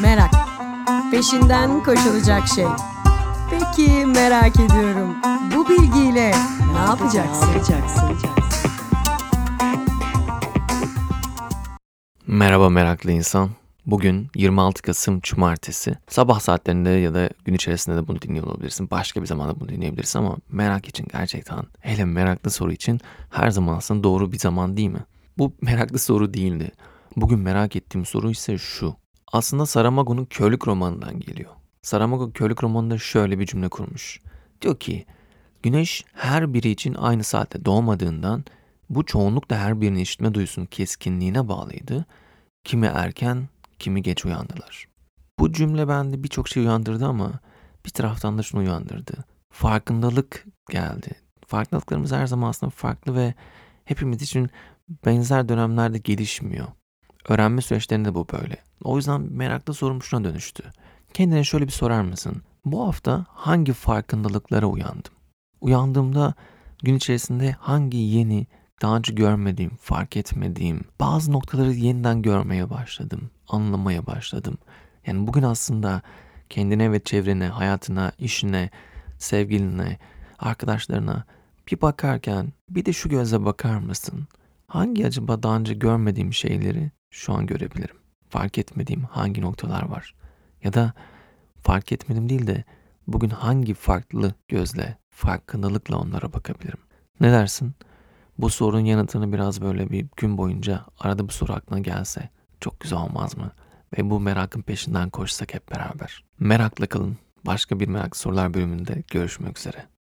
Merak. Peşinden koşulacak şey. Peki merak ediyorum. Bu bilgiyle ne yapacaksın? Merhaba meraklı insan. Bugün 26 Kasım Cumartesi. Sabah saatlerinde ya da gün içerisinde de bunu dinliyor olabilirsin. Başka bir zamanda bunu dinleyebilirsin ama merak için gerçekten hele meraklı soru için her zaman aslında doğru bir zaman değil mi? Bu meraklı soru değildi. Bugün merak ettiğim soru ise şu. Aslında Saramago'nun Körlük romanından geliyor. Saramago Körlük romanında şöyle bir cümle kurmuş. Diyor ki Güneş her biri için aynı saatte doğmadığından bu çoğunlukla her birinin işitme duyusunun keskinliğine bağlıydı. Kimi erken, kimi geç uyandılar. Bu cümle bende birçok şey uyandırdı ama bir taraftan da şunu uyandırdı. Farkındalık geldi. Farkındalıklarımız her zaman aslında farklı ve hepimiz için benzer dönemlerde gelişmiyor. Öğrenme süreçlerinde de bu böyle. O yüzden meraklı sorum dönüştü. Kendine şöyle bir sorar mısın? Bu hafta hangi farkındalıklara uyandım? Uyandığımda gün içerisinde hangi yeni, daha önce görmediğim, fark etmediğim bazı noktaları yeniden görmeye başladım, anlamaya başladım. Yani bugün aslında kendine ve çevrene, hayatına, işine, sevgiline, arkadaşlarına bir bakarken bir de şu gözle bakar mısın? Hangi acaba daha önce görmediğim şeyleri şu an görebilirim? Fark etmediğim hangi noktalar var? Ya da fark etmedim değil de bugün hangi farklı gözle, farkındalıkla onlara bakabilirim? Ne dersin? Bu sorunun yanıtını biraz böyle bir gün boyunca arada bu soru aklına gelse çok güzel olmaz mı? Ve bu merakın peşinden koşsak hep beraber. Merakla kalın. Başka bir merak sorular bölümünde görüşmek üzere.